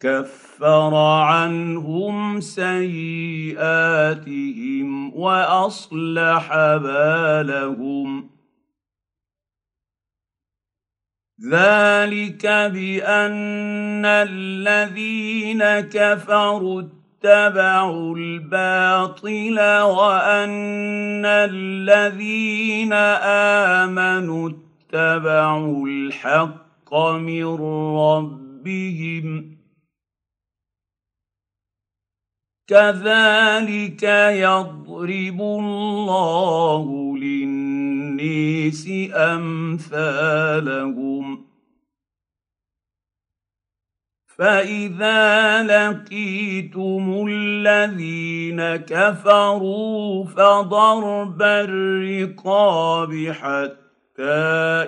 كفر عنهم سيئاتهم وأصلح بالهم. ذلك بأن الذين كفروا اتبعوا الباطل وأن الذين آمنوا اتبعوا الحق من ربهم. كذلك يضرب الله للنيس أمثالهم. فإذا لقيتم الذين كفروا فضرب الرقاب حتى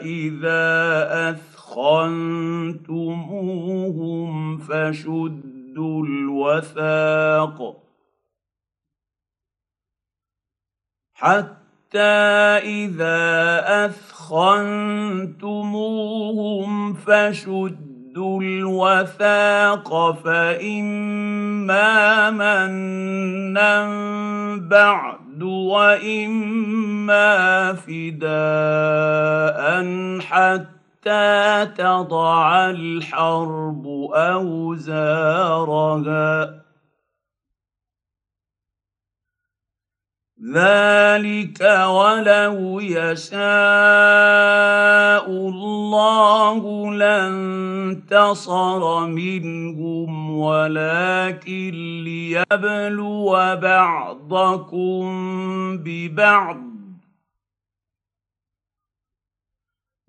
إذا أثخنتموهم فشدوا شدوا الوثاق حتى إذا أثخنتموهم فشدوا الوثاق فإما منا بعد وإما فداء حتى حتى تضع الحرب أوزارها. ذلك ولو يشاء الله لانتصر منهم ولكن ليبلو بعضكم ببعض.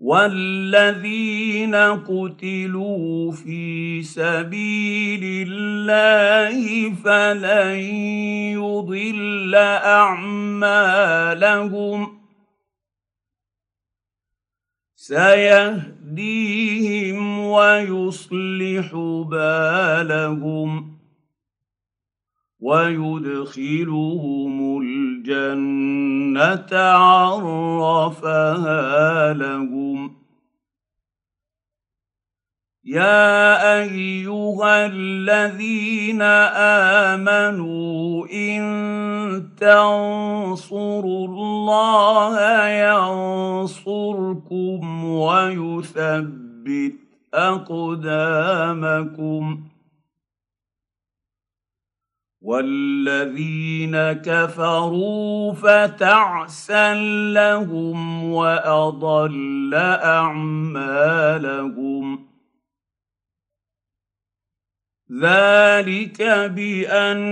والذين قتلوا في سبيل الله فلن يضل اعمالهم سيهديهم ويصلح بالهم ويدخلهم الجنة عرفها لهم. يا أيها الذين آمنوا إن تنصروا الله ينصركم ويثبت أقدامكم. والذين كفروا فتعسا لهم وأضل أعمالهم. ذلك بأنهم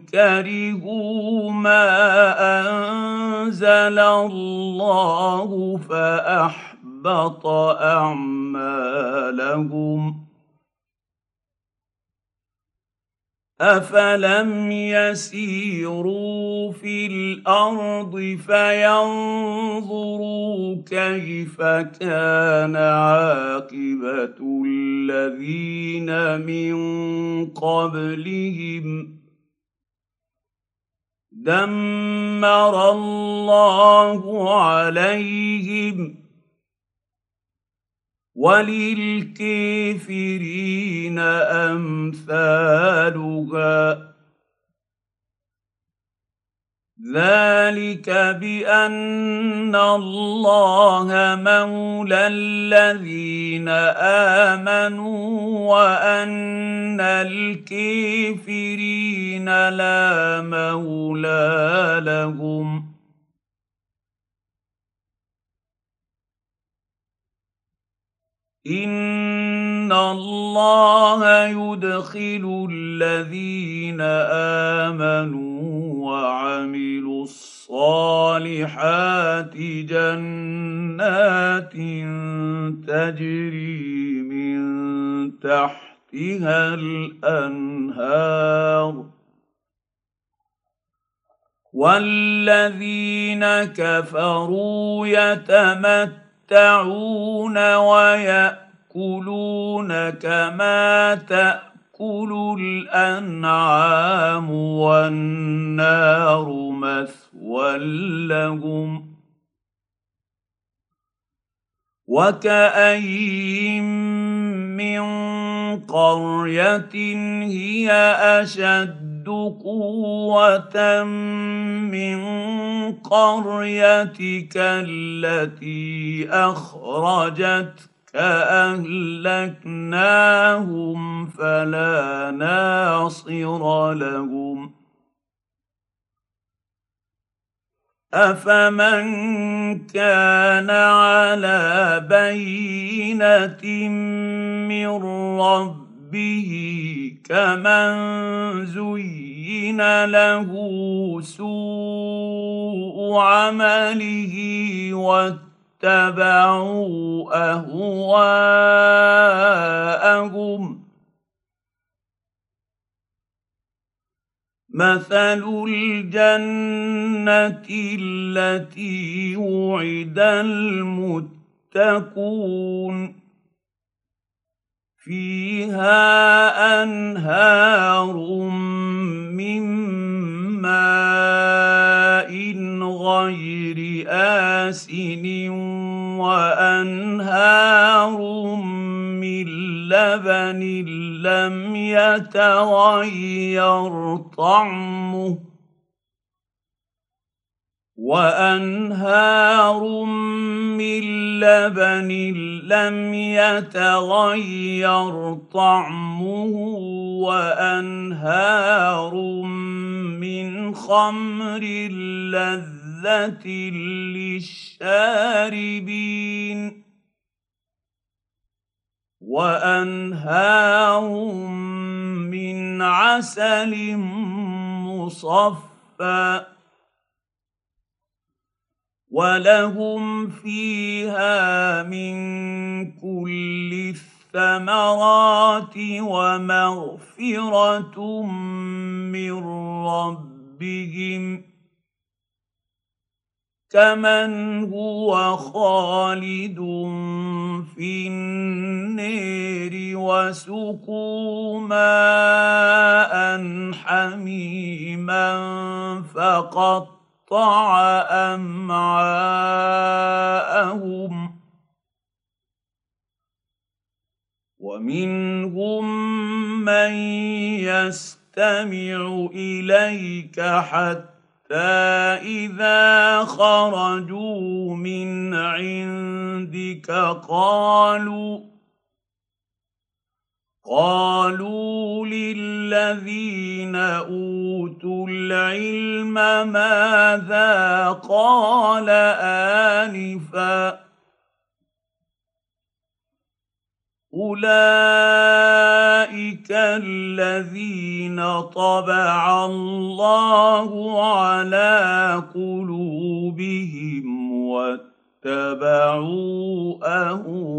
كرهوا ما أنزل الله فأحبط أعمالهم. افلم يسيروا في الأرض فينظروا كيف كان عاقبه الذين من قبلهم دمر الله عليهم وللكافرين أمثالها. ذلك بأن الله مولى الذين آمنوا وأن الكافرين لا مولى لهم. ان الله يدخل الذين امنوا وعملوا الصالحات جنات تجري من تحتها الانهار والذين كفروا يتمتعون وياكلون كما تاكل الانعام والنار مثوى لهم وكاين من قريه هي قوه من قريتك التي اخرجتك اهلكناهم فلا ناصر لهم افمن كان على بينه من رب ربه كمن زين له سوء عمله واتبعوا أهواءهم. مثل الجنة التي وعد المتقون. فيها أنهار من ماء غير آسن وأنهار من لبن لم يتغير طعمه وأنهار من لبن لم يتغير طعمه وأنهار من خمر لذة للشاربين وأنهار من عسل مصفى ولهم فيها من كل الثمرات ومغفره من ربهم كمن هو خالد في النير وسقوا ماء حميما فقط قطع أمعاءهم. ومنهم من يستمع إليك حتى إذا خرجوا من عندك قالوا قالوا للذين أوتوا العلم ماذا قال آنفا أولئك الذين طبع الله على قلوبهم واتبعوا أهواءهم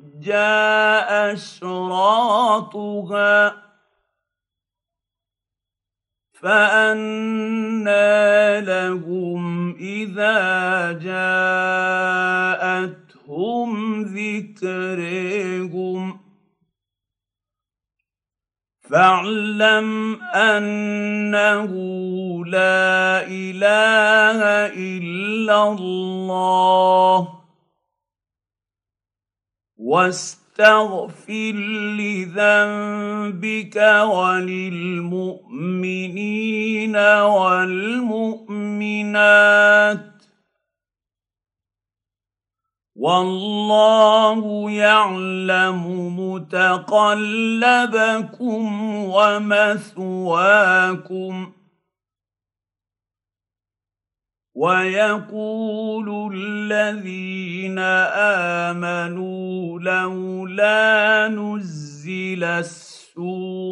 جاء أشراطها فانى لهم إذا جاءتهم ذكرهم. فاعلم أنه لا إله إلا الله. واستغفر لذنبك وللمؤمنين والمؤمنات. والله يعلم متقلبكم ومثواكم. ويقول الذين آمنوا لولا نزل السوره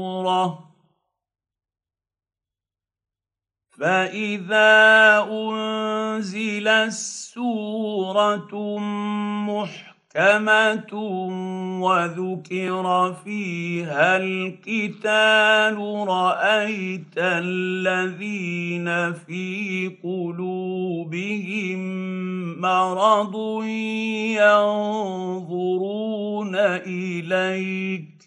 فإذا انزلت سوره محكمه وذكر فيها القتال رايت الذين في قلوبهم مرض ينظرون اليك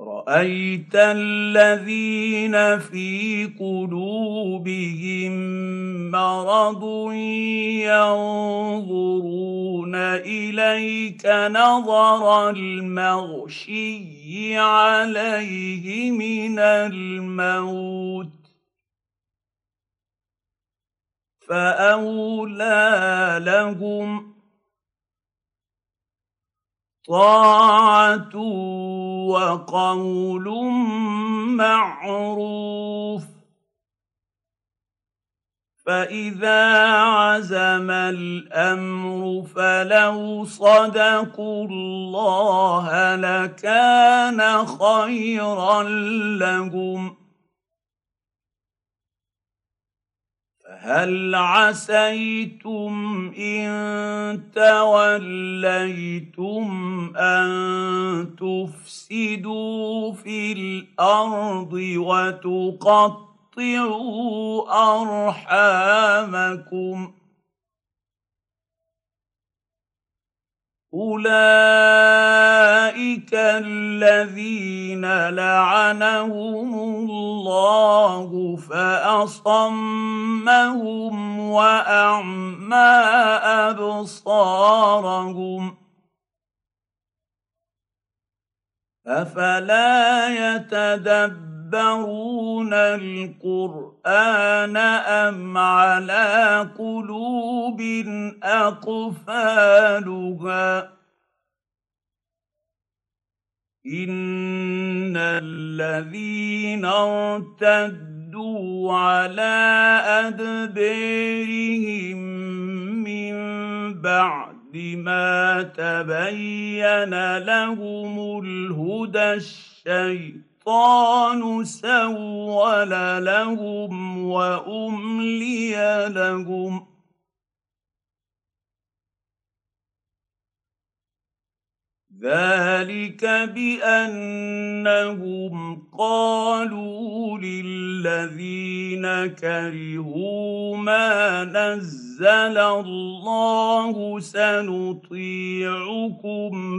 رأيت الذين في قلوبهم مرض ينظرون إليك نظر المغشي عليه من الموت فأولى لهم طاعة وقول معروف. فإذا عزم الأمر فلو صدقوا الله لكان خيرا لهم. هل عسيتم إن توليتم أن تفسدوا في الأرض وتقطعوا أرحامكم؟ أولئك الذين لعنهم الله فأصمهم وأعمى أبصارهم أفلا يتدبرون يتدبرون القران ام على قلوب اقفالها ان الذين ارتدوا على ادبارهم من بعد ما تبين لهم الهدى الشيء الشيطان سول لهم وأملي لهم. ذلك بأنهم قالوا للذين كرهوا ما نزل الله سنطيعكم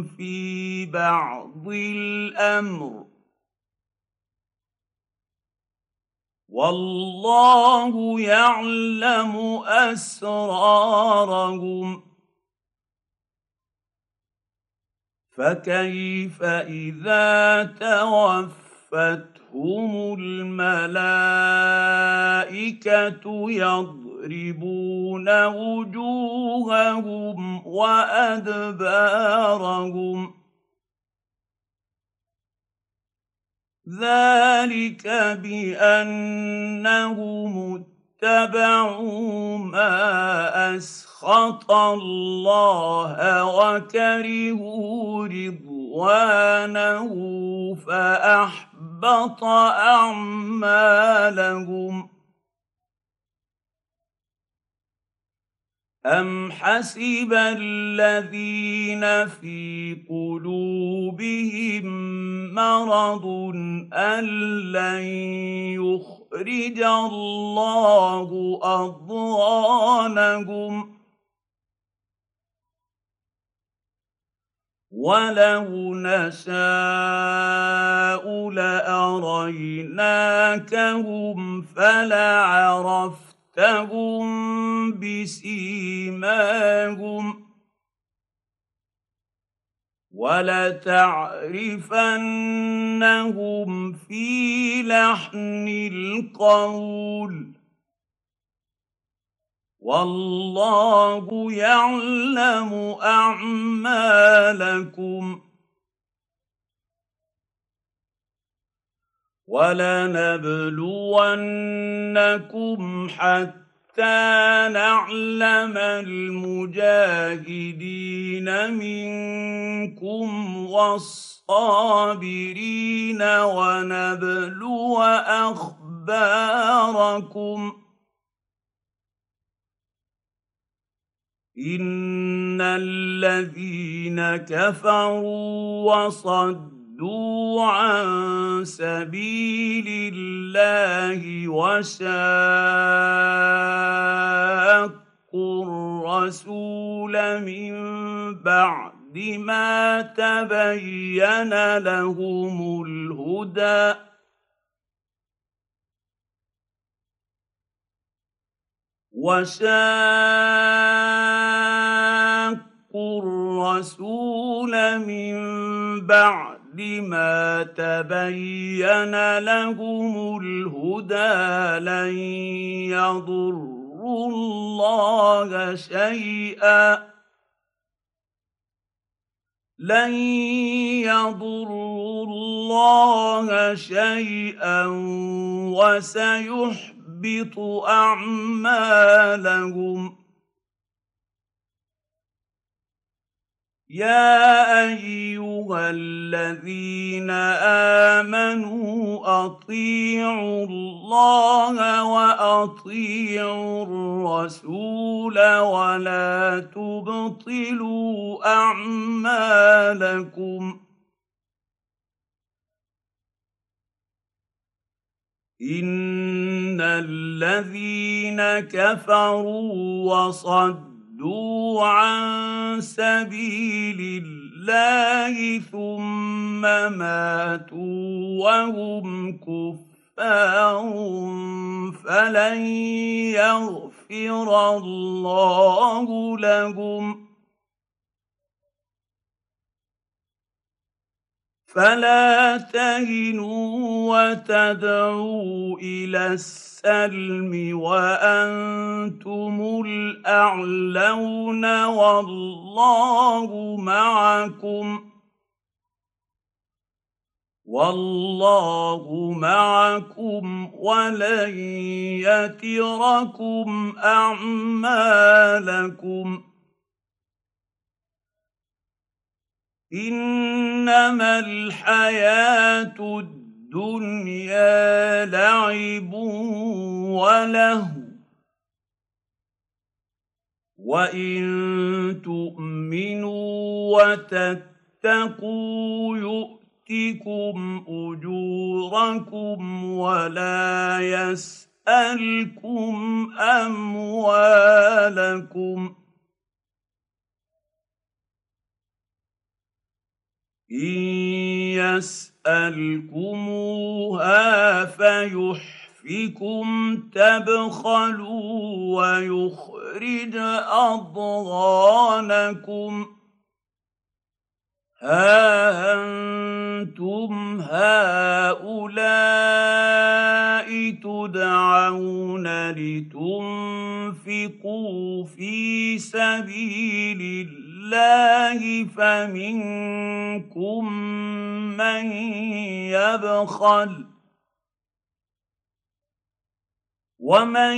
في بعض الأمر. والله يعلم أسرارهم. فكيف إذا توفتهم الملائكة يضربون وجوههم وأدبارهم؟ ذلك بانهم اتبعوا ما اسخط الله وكرهوا رضوانه فاحبط اعمالهم أم حسب الذين في قلوبهم مرض أن لن يخرج الله أضغانهم ولو نشاء لاريناكهم فلعرفتهم بسيماهم ولتعرفنهم في لحن القول. والله يعلم أعمالكم. ولنبلونكم حتى نعلم المجاهدين منكم والصابرين ونبلو أخباركم. إن الذين كفروا وصدوا عن سبيل الله وشاقوا الرسول من بعد ما تبين لهم الهدى. وشاقوا الرسول من بعد ما تبين لهم الهدى لن يضروا الله شيئا. لن يضروا الله شيئا وسيحب يحبط أعمالهم. يا ايها الذين امنوا اطيعوا الله واطيعوا الرسول ولا تبطلوا اعمالكم ان الذين كفروا وصدوا عن سبيل الله ثم ماتوا وهم كفار فلن يغفر الله لهم فلا تهنوا وتدعوا إلى السلم وأنتم الأعلون والله معكم والله معكم ولن يتركم أعمالكم إنما الحياة الدنيا لعب وله وإن تؤمنوا وتتقوا يؤتكم أجوركم ولا يسألكم أموالكم ان يسالكموها فيحفكم تبخلوا ويخرج اضغانكم ها أنتم هؤلاء تدعون لتنفقوا في سبيل الله الله فمنكم من يبخل ومن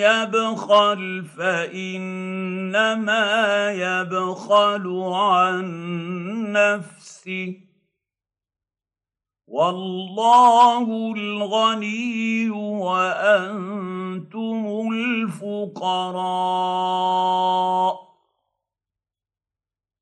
يبخل فإنما يبخل عن نفسه والله الغني وأنتم الفقراء